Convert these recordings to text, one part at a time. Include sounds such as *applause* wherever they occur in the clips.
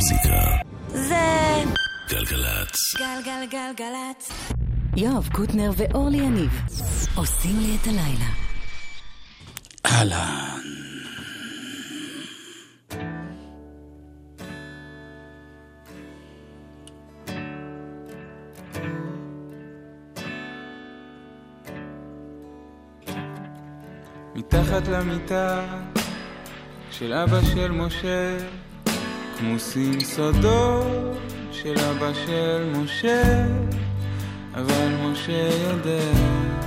המוזיקה. זה גלגלצ. גלגלגלגלצ. יואב קוטנר ואורלי יניב עושים לי את הלילה. אהלן. מתחת למיטה של אבא של משה, כמוסים סודות של אבא של משה, אבל משה יודע.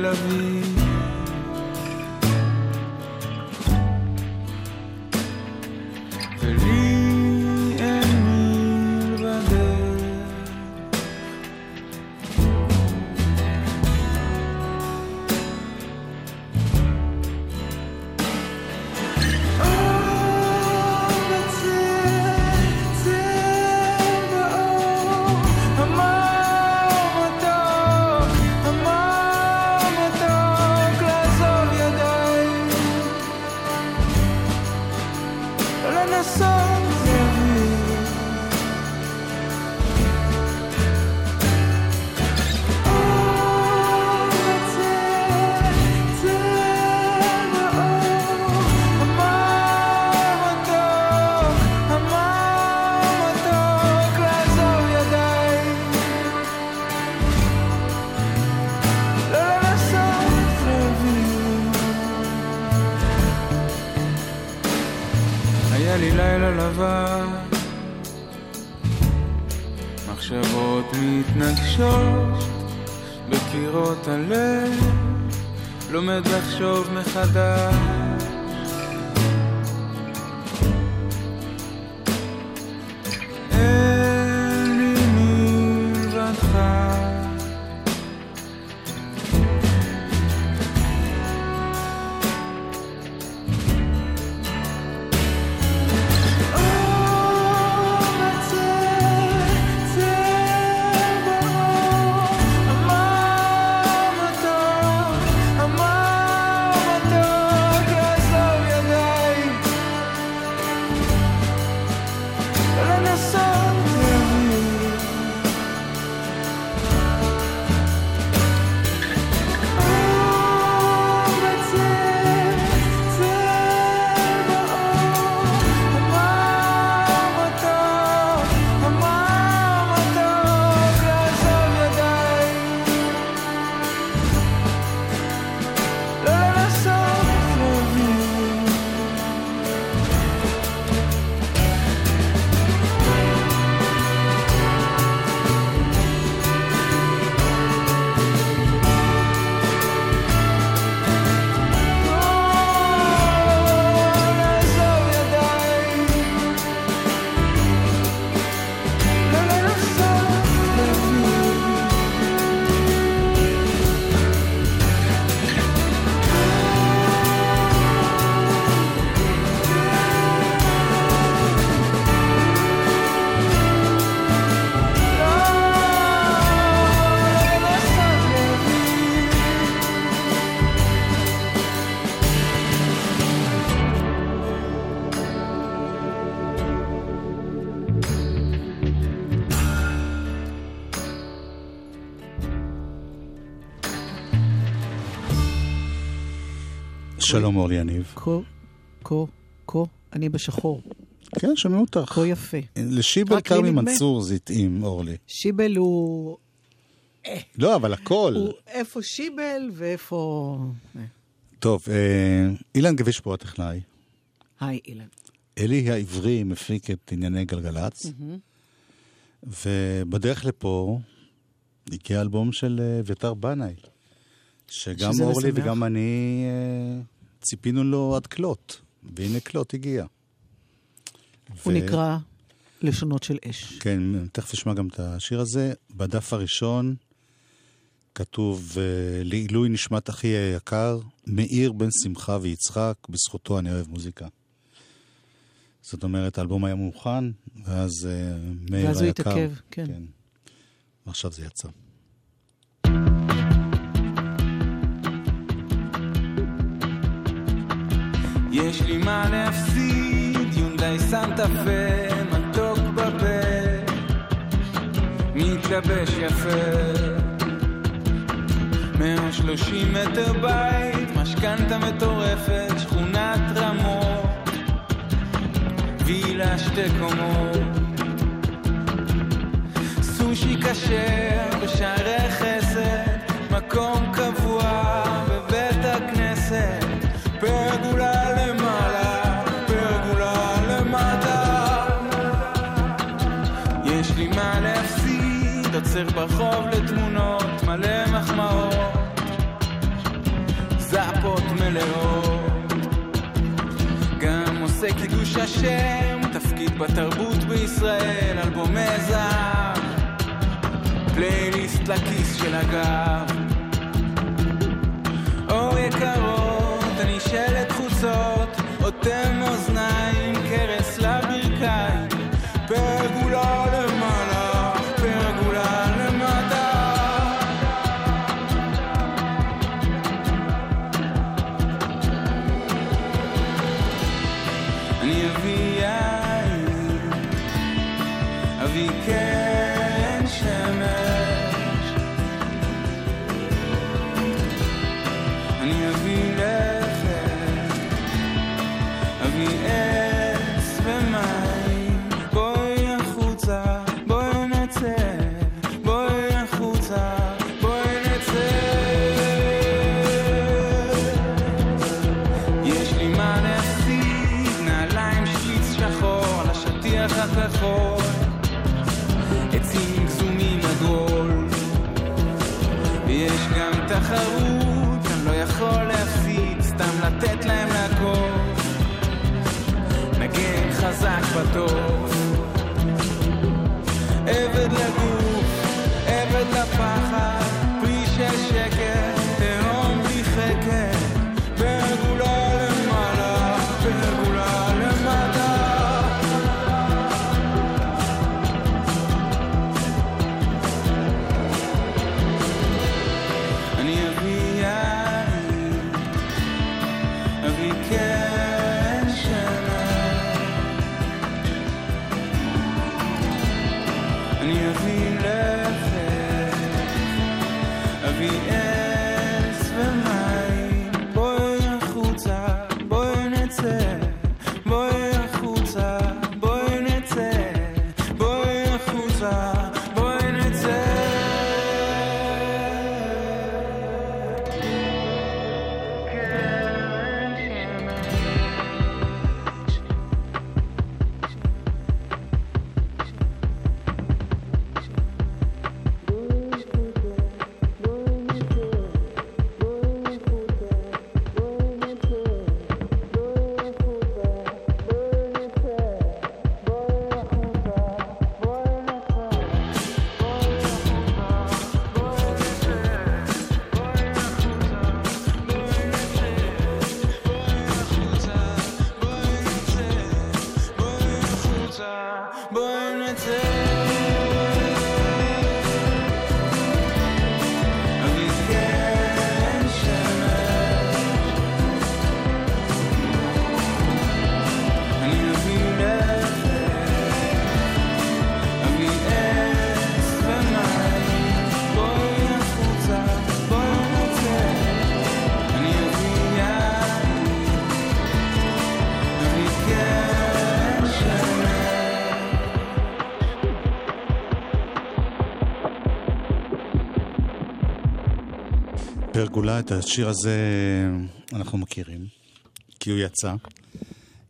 la vie. שלום אורלי יניב. כה, כה, כה, אני בשחור. כן, שומעים אותך. כה יפה. לשיבל כרמי. מנצור זה התאים, אורלי. שיבל הוא... לא, אבל הכל. הוא איפה שיבל ואיפה... אה. טוב, אה, אילן גביש פה הטכנאי. היי, אילן. אלי העברי מפיק את ענייני גלגלצ, ובדרך לפה הגיע אלבום של אה, אביתר בנאי, שגם אורלי. וגם אני אה, ציפינו לו עד כלות, והנה כלות הגיע. הוא ו- נקרא... לשונות של אש. כן, תכף נשמע גם את השיר הזה. בדף הראשון כתוב, אה, לעילוי נשמת אחי היקר, מאיר בן שמחה ויצחק, בזכותו אני אוהב מוזיקה. זאת אומרת, האלבום היה מוכן, ואז אה, מאיר ואז הוא היקר... התעכב, כן. כן. ועכשיו זה יצא. יש לי מה להפסיד, יונדאי סנטה פה, מתוק בפה, מתלבש יפה. 130 מטר בית, משכנתה מטורפת, שכונת רמות, וילה שתי קומות. סושי כשר בשערי חסד, מקום קבוע בבית הכנסת, עוצר ברחוב לתמונות, מלא מחמאות, זפות מלאות. גם עושה קידוש השם, תפקיד בתרבות בישראל, אלבומי זהב, פלייליסט לכיס של הגב. אור יקרות, אני שלט חוצות, אוטם אוזניים, momento. את השיר הזה אנחנו מכירים, כי הוא יצא.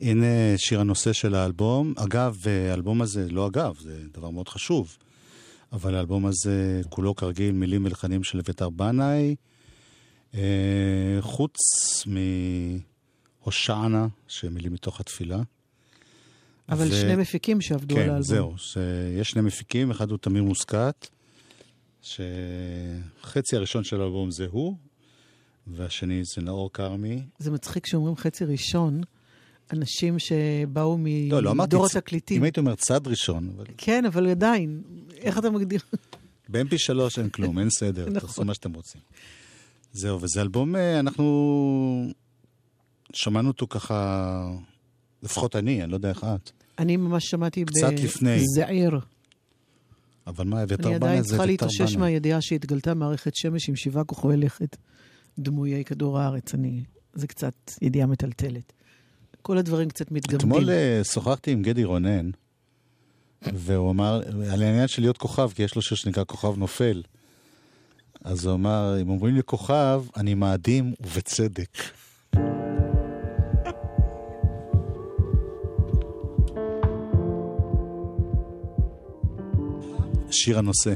הנה שיר הנושא של האלבום. אגב, האלבום הזה, לא אגב, זה דבר מאוד חשוב, אבל האלבום הזה כולו כרגיל מילים ולחנים של אביתר בנאי, אה, חוץ מהושענה, שמילים מתוך התפילה. אבל ו- שני מפיקים שעבדו על כן, האלבום. זהו, שיש שני מפיקים, אחד הוא תמיר מוסקת, שחצי הראשון של האלבום זה הוא, והשני זה נאור כרמי. זה מצחיק שאומרים חצי ראשון, אנשים שבאו לא, לא אמרתי... מדור התקליטים. אם הייתי אומר צד ראשון, אבל כן, אבל עדיין, איך אתה מגדיר? ב-MP3 אין כלום, אין סדר, *laughs* נכון. תעשו מה שאתם רוצים. זהו, וזה אלבום, אה, אנחנו שמענו אותו ככה, לפחות אני, אני לא יודע איך את, אני ממש שמעתי קצת לפני. בזעיר. אבל מה, אביתר אני בנה עדיין זה צריכה אביתר להתאושש בנה. מהידיעה שהתגלתה מערכת שמש עם שבעה כוכבי לכת, דמויי כדור הארץ. אני... זה קצת ידיעה מטלטלת. כל הדברים קצת מתגמדים. אתמול אה, שוחחתי עם גדי רונן, והוא אמר, על העניין של להיות כוכב, כי יש לו שיר שנקרא כוכב נופל. אז הוא אמר, אם אומרים לי כוכב, אני מאדים ובצדק. שיר הנושא.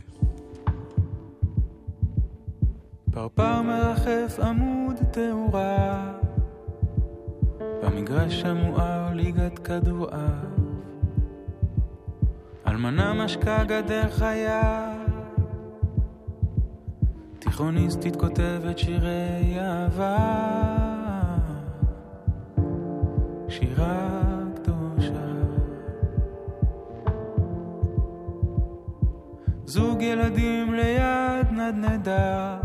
פרפר מרחף עמוד תאורה. במגרש המואר ליגת כדורעף. אלמנה משקה גדר חיה. תיכוניסטית כותבת שירי אהבה. שירה קדושה. זוג ילדים ליד נדנדה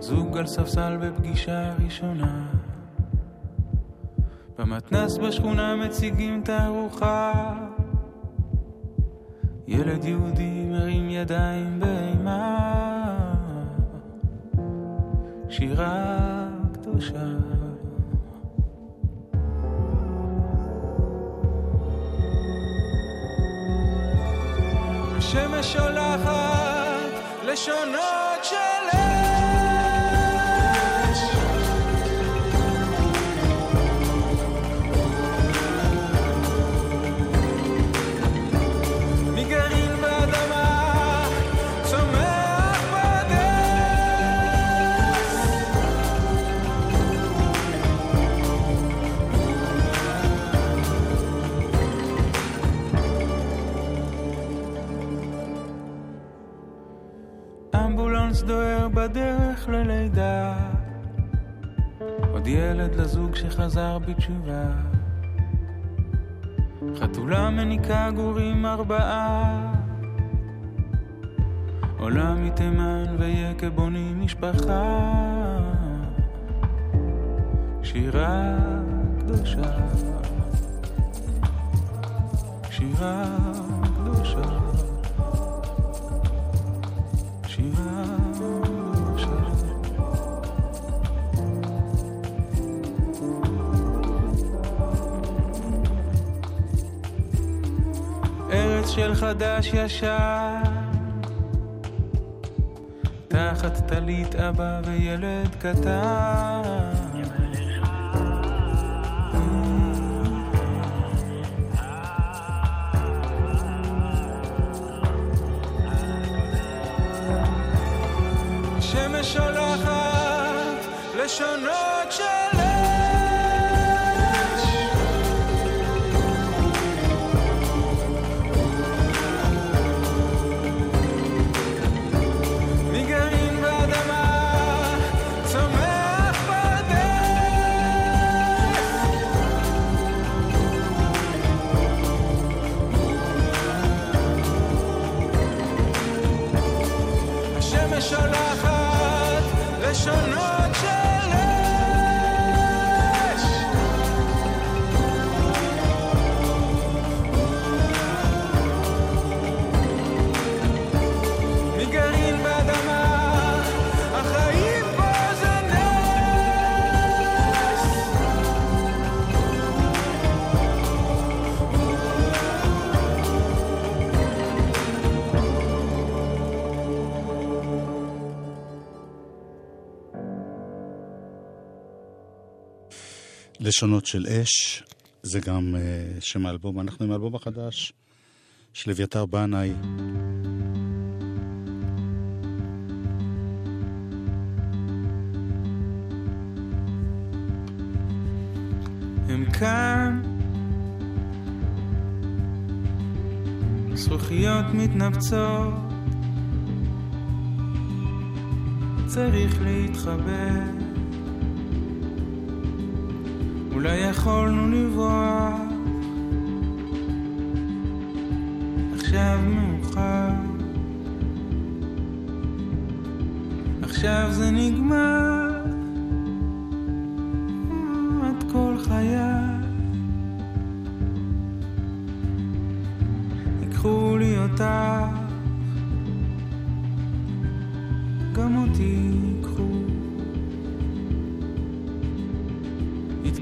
זוג על ספסל בפגישה ראשונה. במתנס בשכונה מציגים תערוכה. ילד יהודי מרים ידיים באימה. שירה קדושה. השמש שולחת לשונות של מניקה גורים ארבעה. עולה מתימן ויקה בונים משפחה. שירה קדושה. שירה של חדש ישן תחת טלית אבא וילד קטן. שמש שולחת לשונות שונות של אש, זה גם uh, שם האלבום. אנחנו עם האלבום החדש של אביתר בנאי. הם כאן, זכוכיות מתנפצות, צריך להתחבר. אולי יכולנו לברוח, עכשיו מאוחר. עכשיו זה נגמר, את כל חיי. ייקחו לי אותך,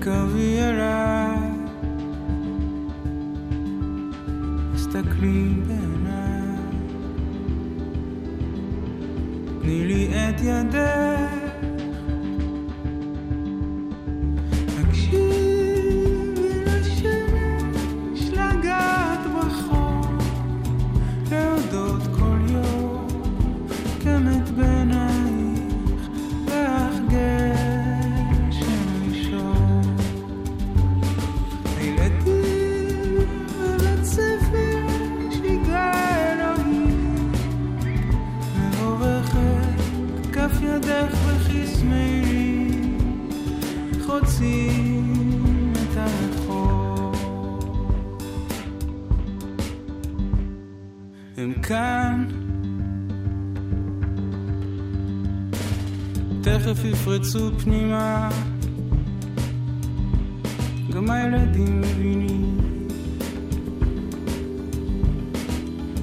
caviera esta clivena Nili etiende תכף יפרצו פנימה, גם הילדים מבינים.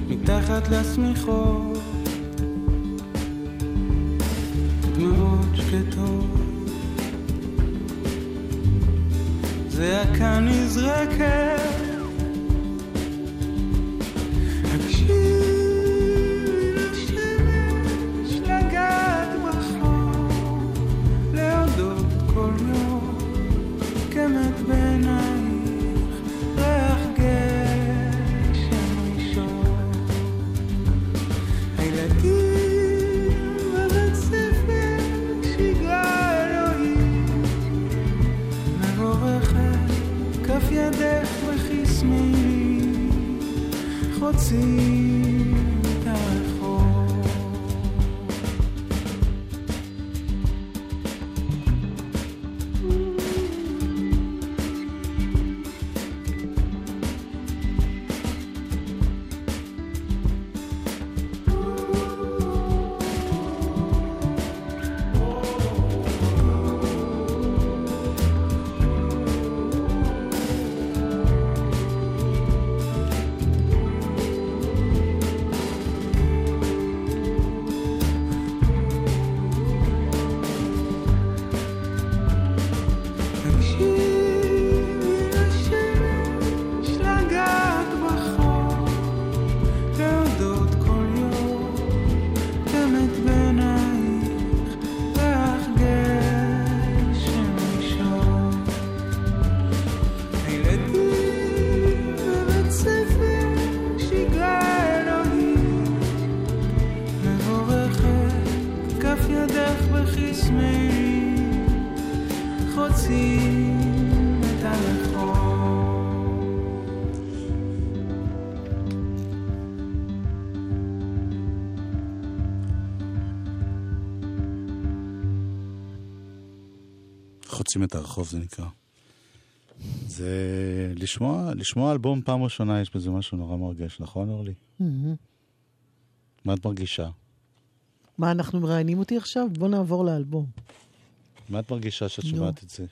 מתחת לשמיכות, חוצים חוצים את הרחוב זה נקרא. זה לשמוע, לשמוע אלבום פעם ראשונה יש בזה משהו נורא מרגש, נכון אורלי? מה את מרגישה? מה, אנחנו מראיינים אותי עכשיו? בוא נעבור לאלבום. מה את מרגישה שאת נו. שומעת את זה?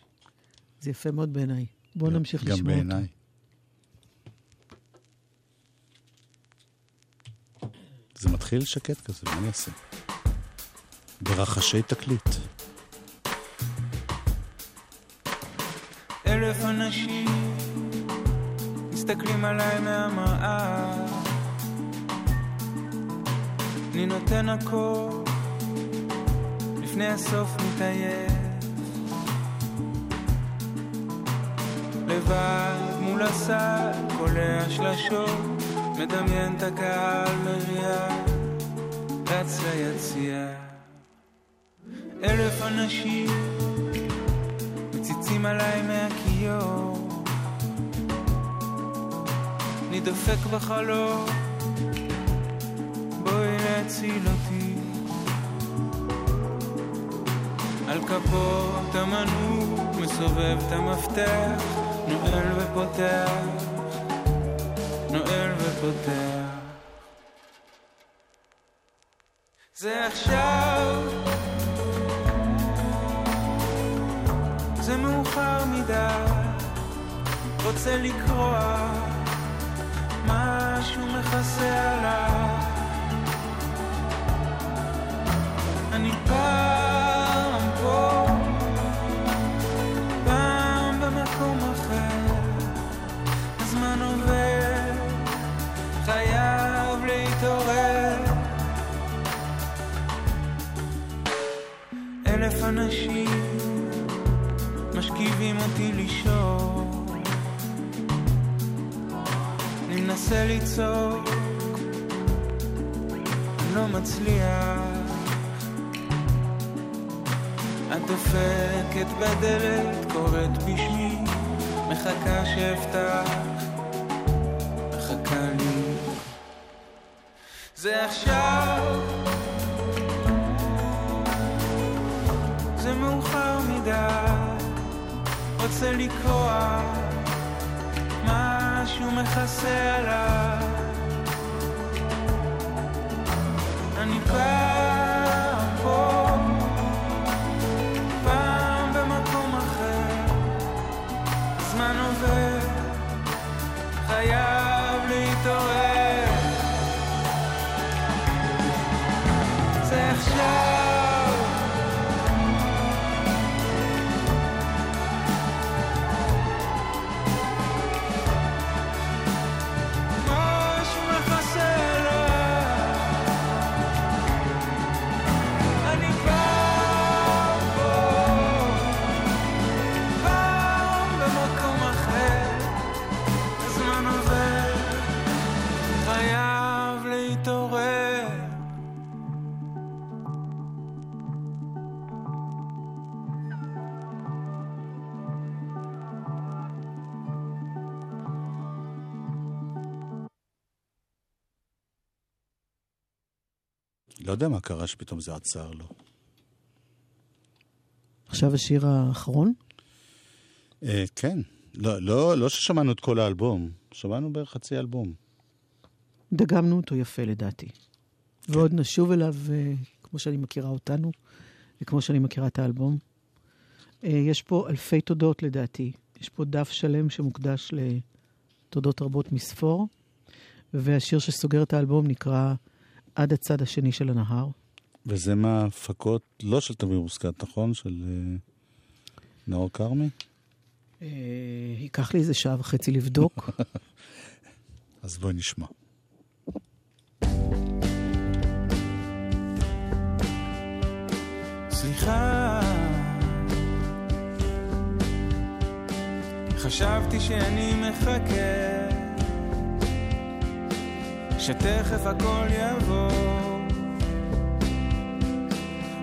זה יפה מאוד בעיניי. בוא נמשיך לשמוע גם אותו. בעיניי. זה מתחיל שקט כזה, מה אני אעשה? ברחשי תקליט. אלף אנשים מסתכלים עליי מהמראה אני נותן הכל לפני הסוף מתעייף לבד מול הסל קולע שלשות מדמיין את הקהל מריע רץ ליציע אלף אנשים מציצים עליי מהכיור אני דופק בחלום מציל אותי. על כפות המנעור מסובב את המפתח, נועל ופותח, נועל ופותח. זה עכשיו, זה מאוחר מדי, רוצה לקרוע, משהו מכסה עליי. אני פעם פה, פעם במקום אחר, הזמן עובר, חייב להתעורר. אלף אנשים משכיבים אותי לישון, מנסה לצעוק, לא מצליח. את דופקת בדלת, קוראת בשמי, מחכה שאפתח, מחכה לי. זה עכשיו, זה מאוחר מדי, רוצה לקרוע, משהו מכסה עליי. אני פעם יודע מה קרה שפתאום זה עצר לו. עכשיו השיר האחרון? אה, כן. לא, לא, לא ששמענו את כל האלבום, שמענו בערך חצי אלבום. דגמנו אותו יפה לדעתי. ועוד נשוב אליו, אה, כמו שאני מכירה אותנו, וכמו שאני מכירה את האלבום. אה, יש פה אלפי תודות לדעתי. יש פה דף שלם שמוקדש לתודות רבות מספור, והשיר שסוגר את האלבום נקרא עד הצד השני של הנהר. וזה מההפקות, לא של תמיר מוסקת, נכון? של אה, נאור כרמי? אה, ייקח לי איזה שעה וחצי לבדוק. *laughs* אז בואי נשמע. סליחה, חשבתי שאני מחכה, שתכף הכל יבוא,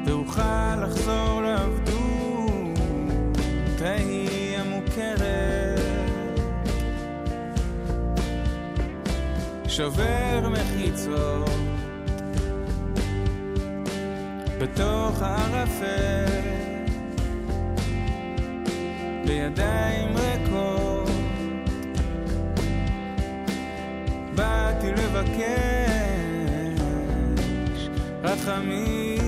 ואוכל לחזור לעבדות ההיא המוכרת. שובר מחיצות בתוך הערפל בידיים ריקות באתי לבקש רחמים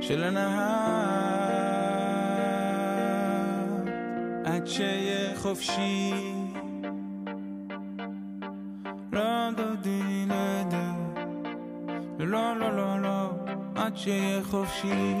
של הנהר. עד שיהיה חופשי. לא דודי לדה לא לא לא לא. עד שיהיה חופשי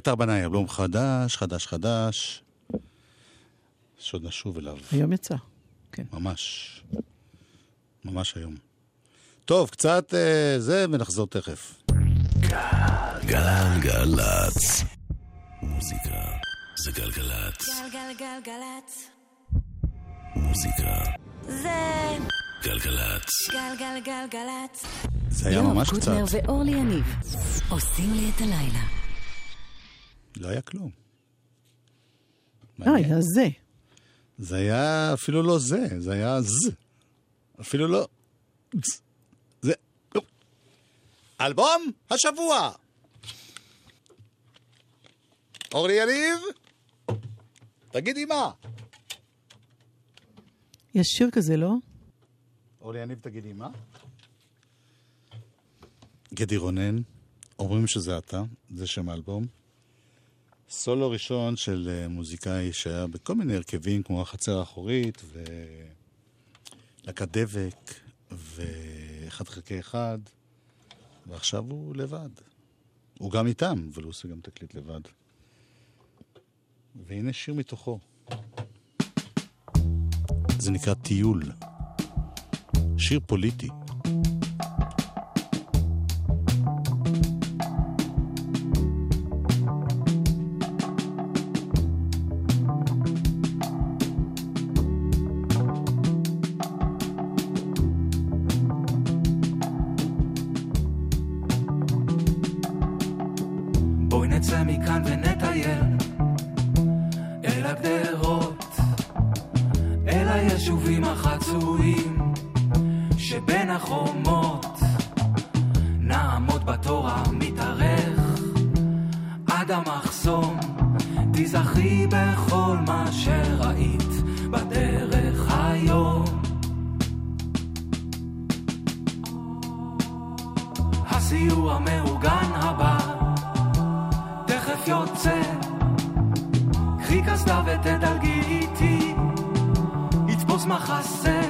אביתר בנאי, אלבום חדש, חדש, חדש, שעוד נשוב אליו. היום יצא, כן. ממש. ממש היום. טוב, קצת אה, זה, ונחזור תכף. גלגלצ. מוזיקה זה גלגלצ. גלגלגלגלצ. מוזיקה זה גלגלצ. גלגלגלגלצ. זה היה ממש קצת. יואב קוטנר ואורלי יניב עושים לי את הלילה. לא היה כלום. אה, היה זה. זה היה אפילו לא זה, זה היה ז. אפילו לא... זה... אלבום השבוע! אורלי יניב? תגידי מה. יש שיר כזה, לא? אורלי יניב, תגידי מה? גדי רונן, אומרים שזה אתה, זה שם האלבום. סולו ראשון של אה, מוזיקאי שהיה בכל מיני הרכבים, כמו החצר האחורית, ולהקת דבק, ואחד חלקי אחד, ועכשיו הוא לבד. הוא גם איתם, אבל הוא עושה גם תקליט לבד. והנה שיר מתוכו. זה נקרא טיול. שיר פוליטי. הסיוע מאורגן הבא. תכף יוצא. קחי קסדה ותדלגי איתי. יתפוס מחסה.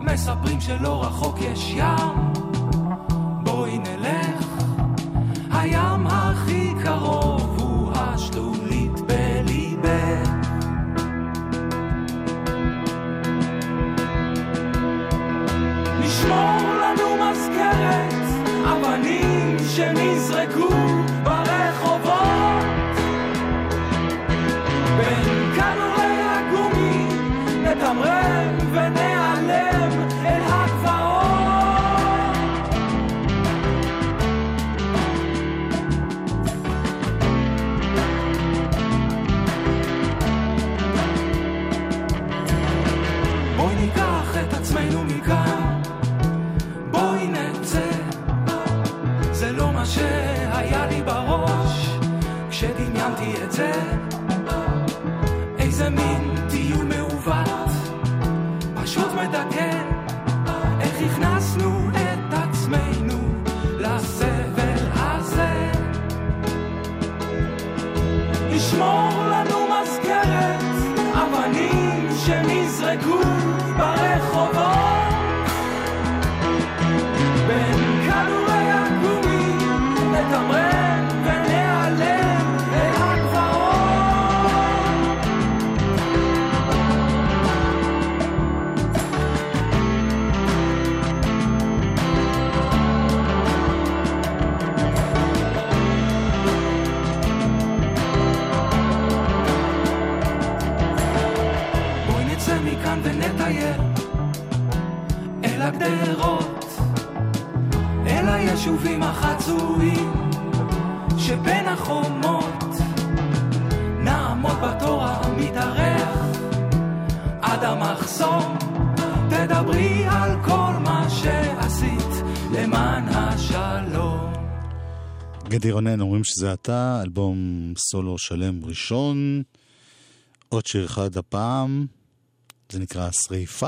מספרים שלא רחוק יש ים. בואי נלך. הים הכי קרוב. זה? איזה מין דיון מעוות, פשוט מדכא, איך הכנסנו את עצמנו לסבל הזה? ישמור לנו מזכרת, אבנים שנזרקו גדי רונן, אומרים שזה אתה, אלבום סולו שלם ראשון. עוד שיר אחד הפעם, זה נקרא שריפה.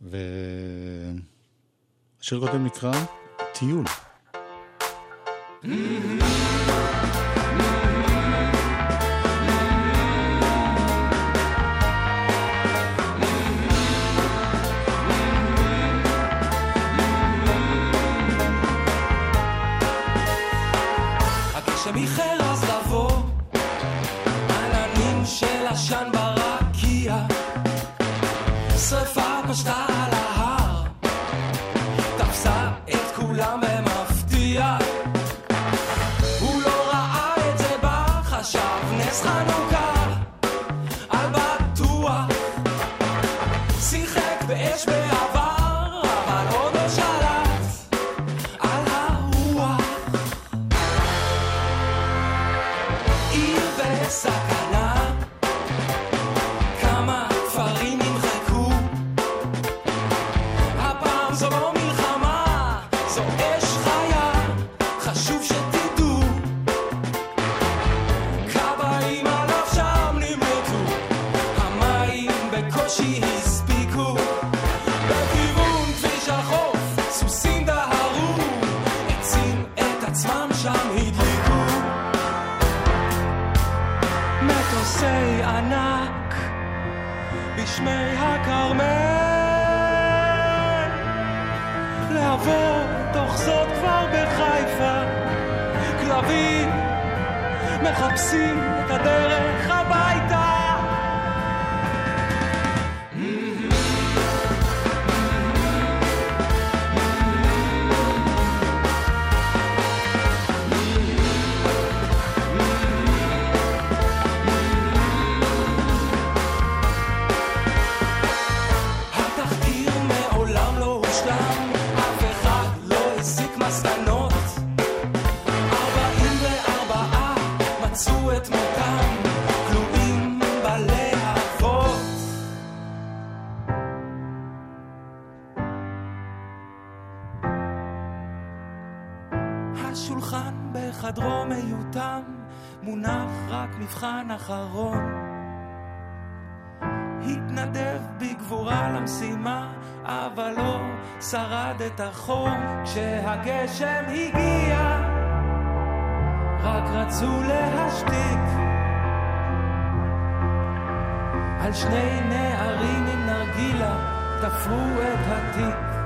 והשיר קודם נקרא טיול. Mm-hmm. Scheinbar Rakia, Surfer, שני נערים עם נרגילה תפרו את התיק.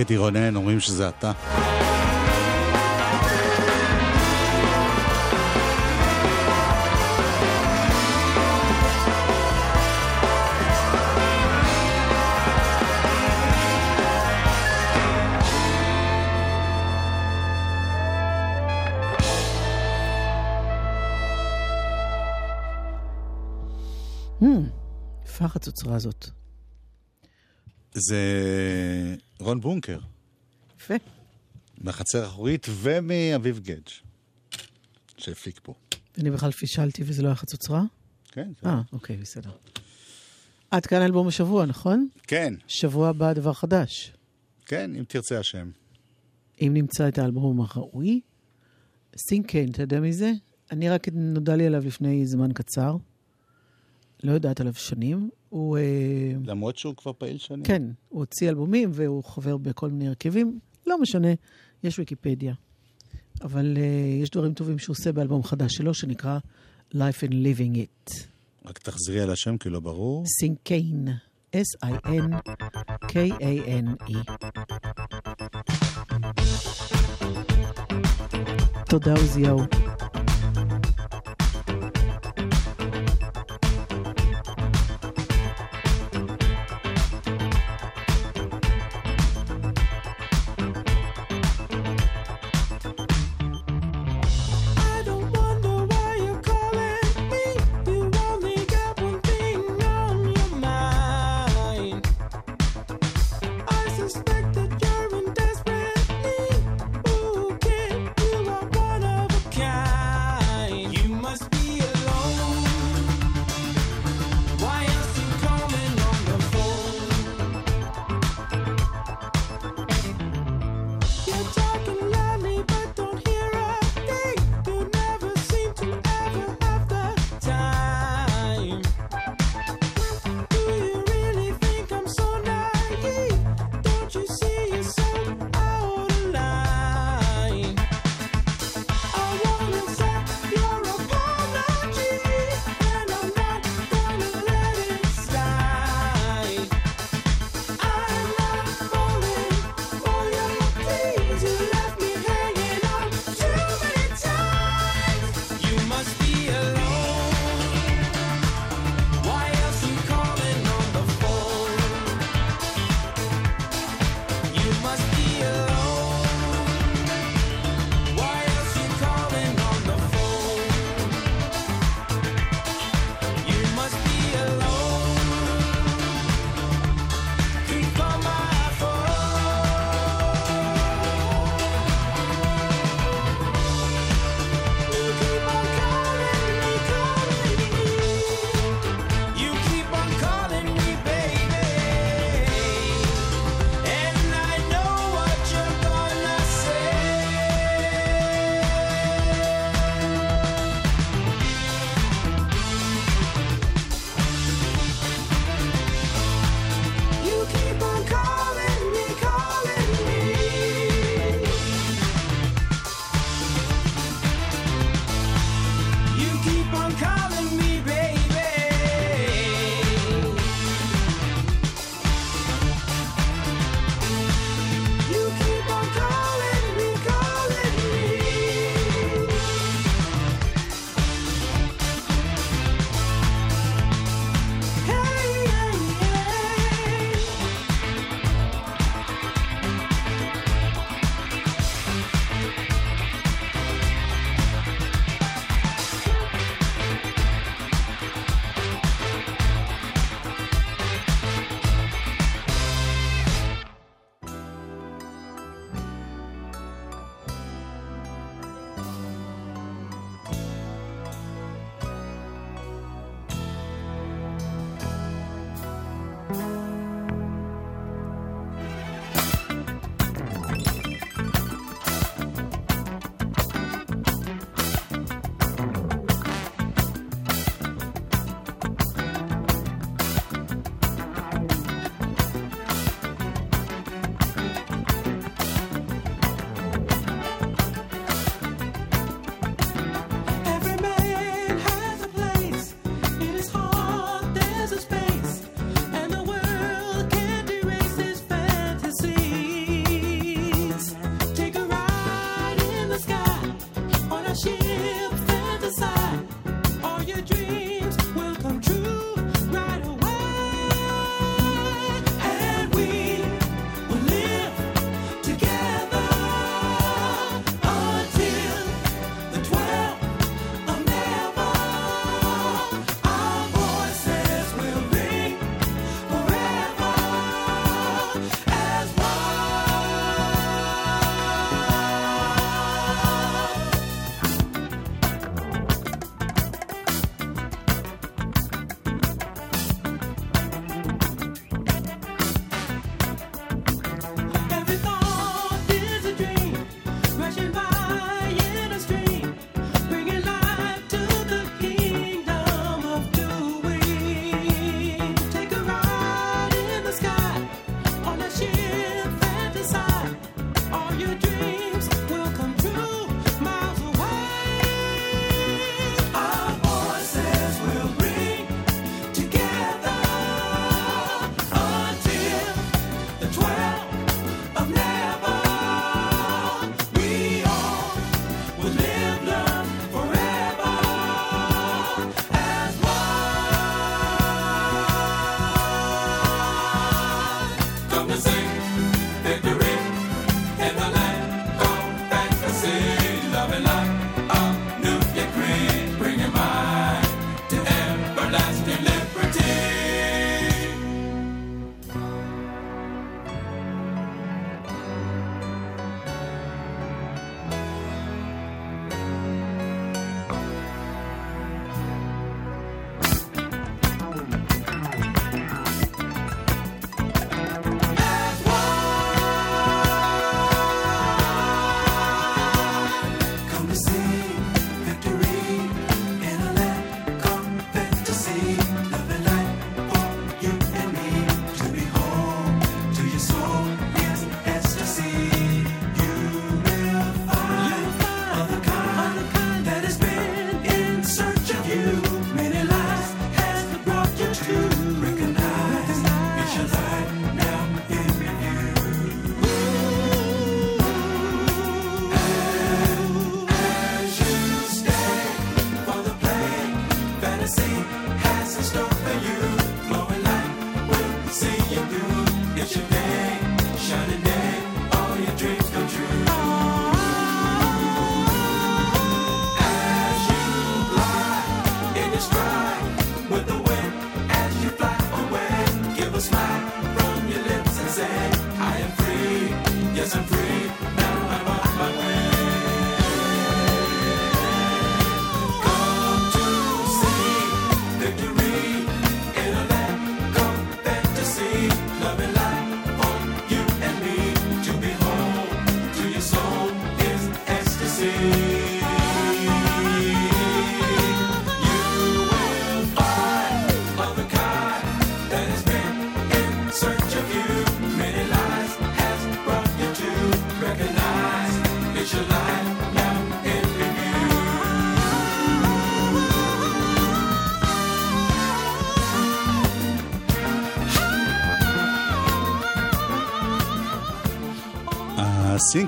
גדי רונן, אומרים שזה אתה. יפה החצוצרה הזאת. זה רון בונקר, יפה. מהחצר האחורית ומאביב גדג', שהפיק פה. אני בכלל פישלתי וזה לא היה חצוצרה? כן, זה- אה, אוקיי, בסדר. עד כאן אלבום השבוע, נכון? כן, שבוע הבא דבר חדש. כן, אם תרצה השם. אם נמצא את האלבום הראוי, סינקיין, אתה יודע מי זה? אני רק נודע לי עליו לפני זמן קצר. לא יודעת עליו שנים. הוא... אה, למרות שהוא כבר פעיל שנים. כן, הוא הוציא אלבומים והוא חבר בכל מיני הרכבים. לא משנה, יש ויקיפדיה. אבל uh, יש דברים טובים שהוא עושה באלבום חדש שלו, שנקרא Life and Living It. רק תחזרי על השם, כי לא ברור. סינקיין, S-I-N-K-A-N-E. תודה, עוזיהו.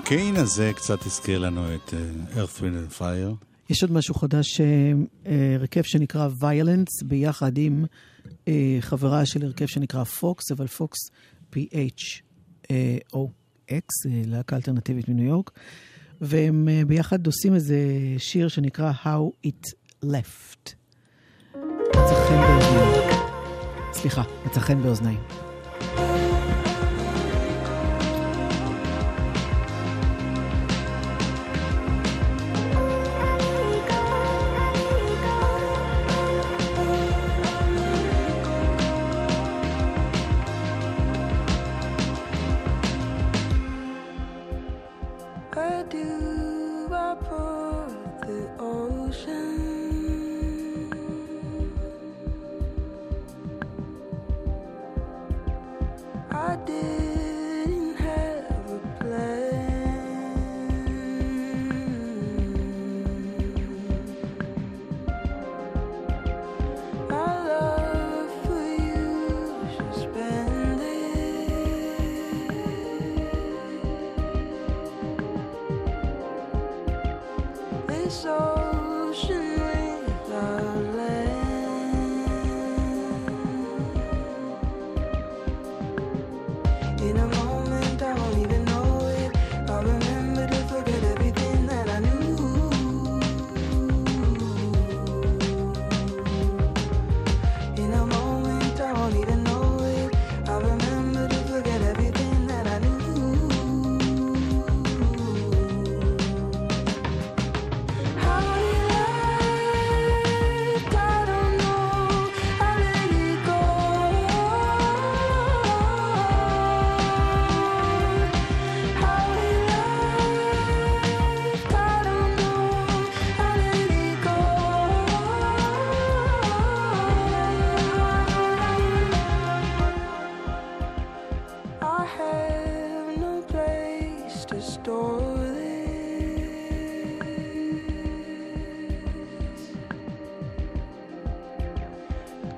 קיין הזה קצת הזכיר לנו את uh, Earth, Wind and Fire. יש עוד משהו חדש, אה, אה, הרכב שנקרא Violence, ביחד עם uh, חברה של הרכב שנקרא Fox, אבל Fox P-H-O-X, להקה אלטרנטיבית מניו יורק, והם uh, ביחד עושים איזה שיר שנקרא How It Left. מצא חן באוזניים. סליחה, מצא חן באוזניים.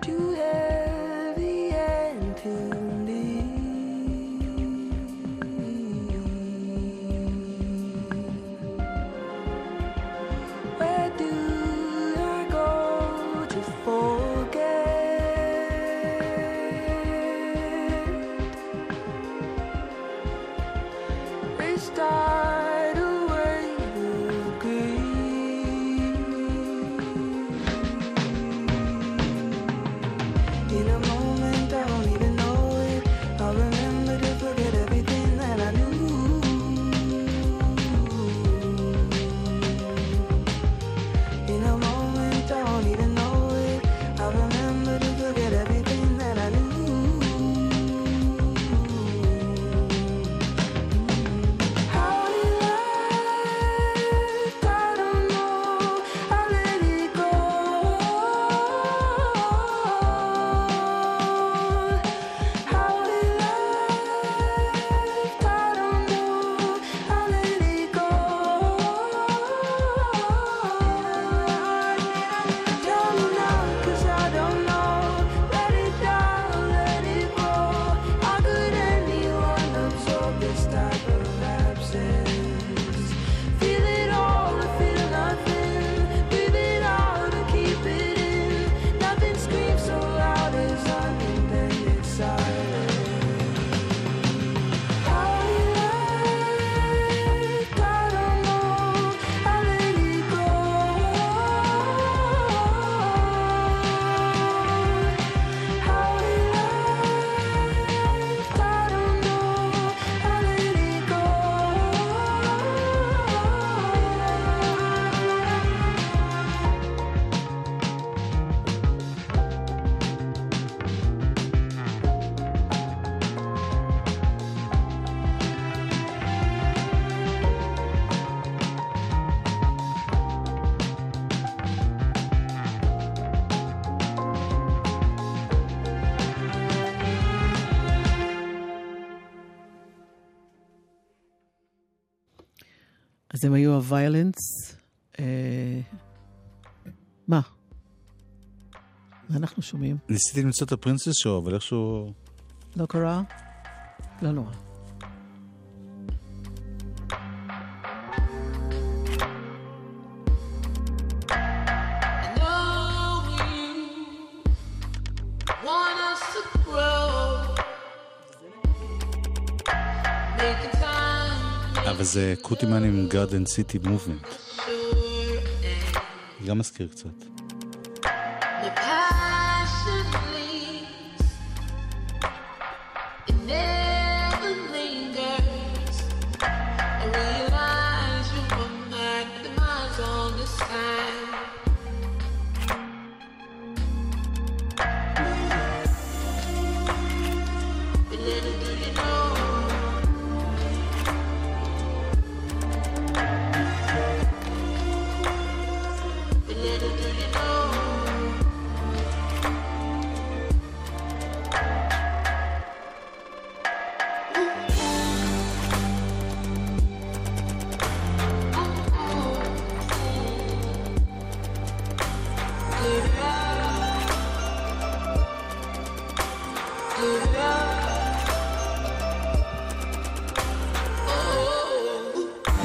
to her. אז הם היו הוויולנס. אה... מה? מה אנחנו שומעים? ניסיתי למצוא את הפרינסס שואו, אבל איכשהו... לא קרה? לא נורא. Time, אבל זה קוטימן עם גארדן סיטי מובמנט. גם מזכיר קצת.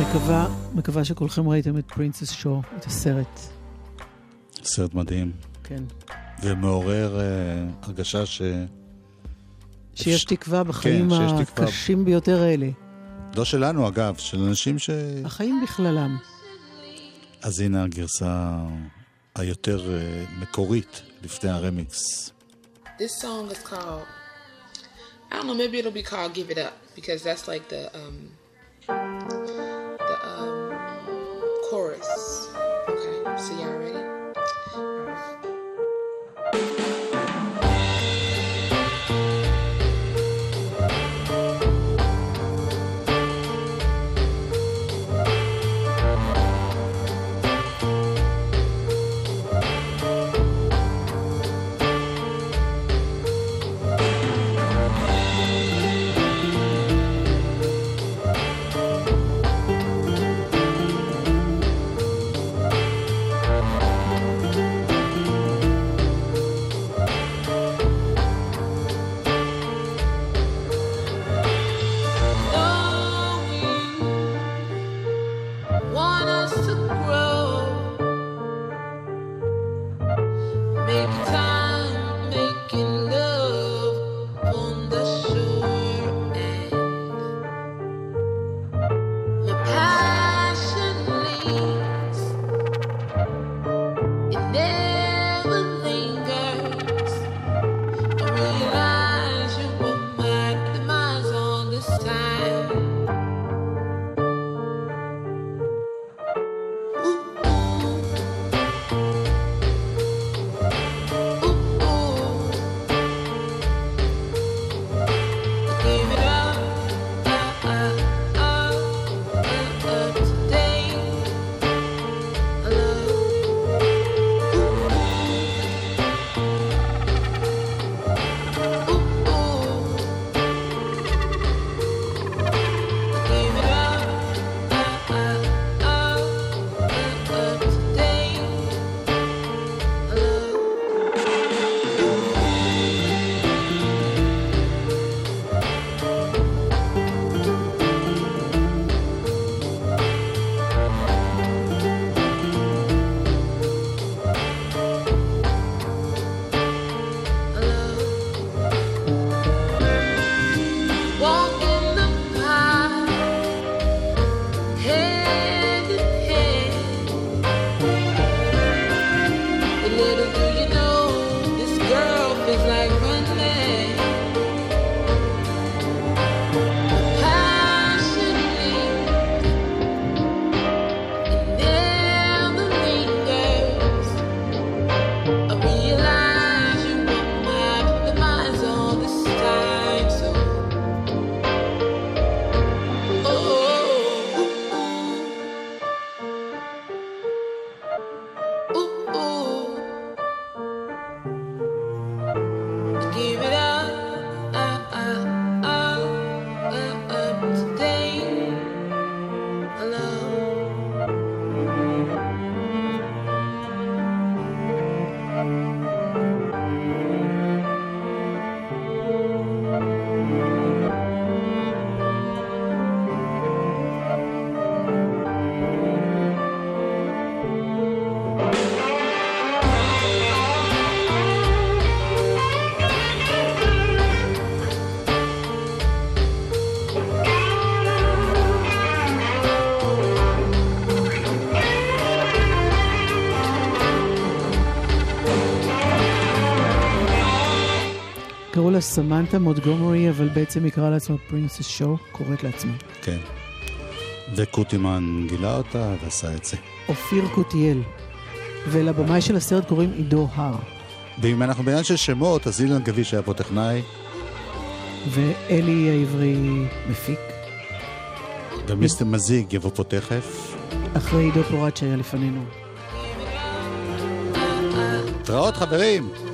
מקווה, מקווה שכולכם ראיתם את פרינסס שואו, את הסרט. סרט מדהים. כן. ומעורר אה, הרגשה ש... שיש תקווה בחיים כן, שיש תקווה. הקשים ביותר האלה. לא שלנו אגב, של אנשים ש... החיים בכללם. אז הנה הגרסה היותר אה, מקורית לפני הרמיקס. This song is called. I don't know. Maybe it'll be called "Give It Up" because that's like the um, Make time לה סמנטה מונטגומרי, אבל בעצם היא קראה לעצמה פרינסס שואו, קוראת לעצמה. כן. וקוטימן גילה אותה ועשה את זה. אופיר קוטיאל. ולבמאי של הסרט קוראים עידו הר. ואם אנחנו בעניין של שמות, אז אילן גביש היה פה טכנאי, ואלי העברי מפיק. ומיסטר מזיג יבוא פה תכף. אחרי עידו פורט שהיה לפנינו. התראות חברים!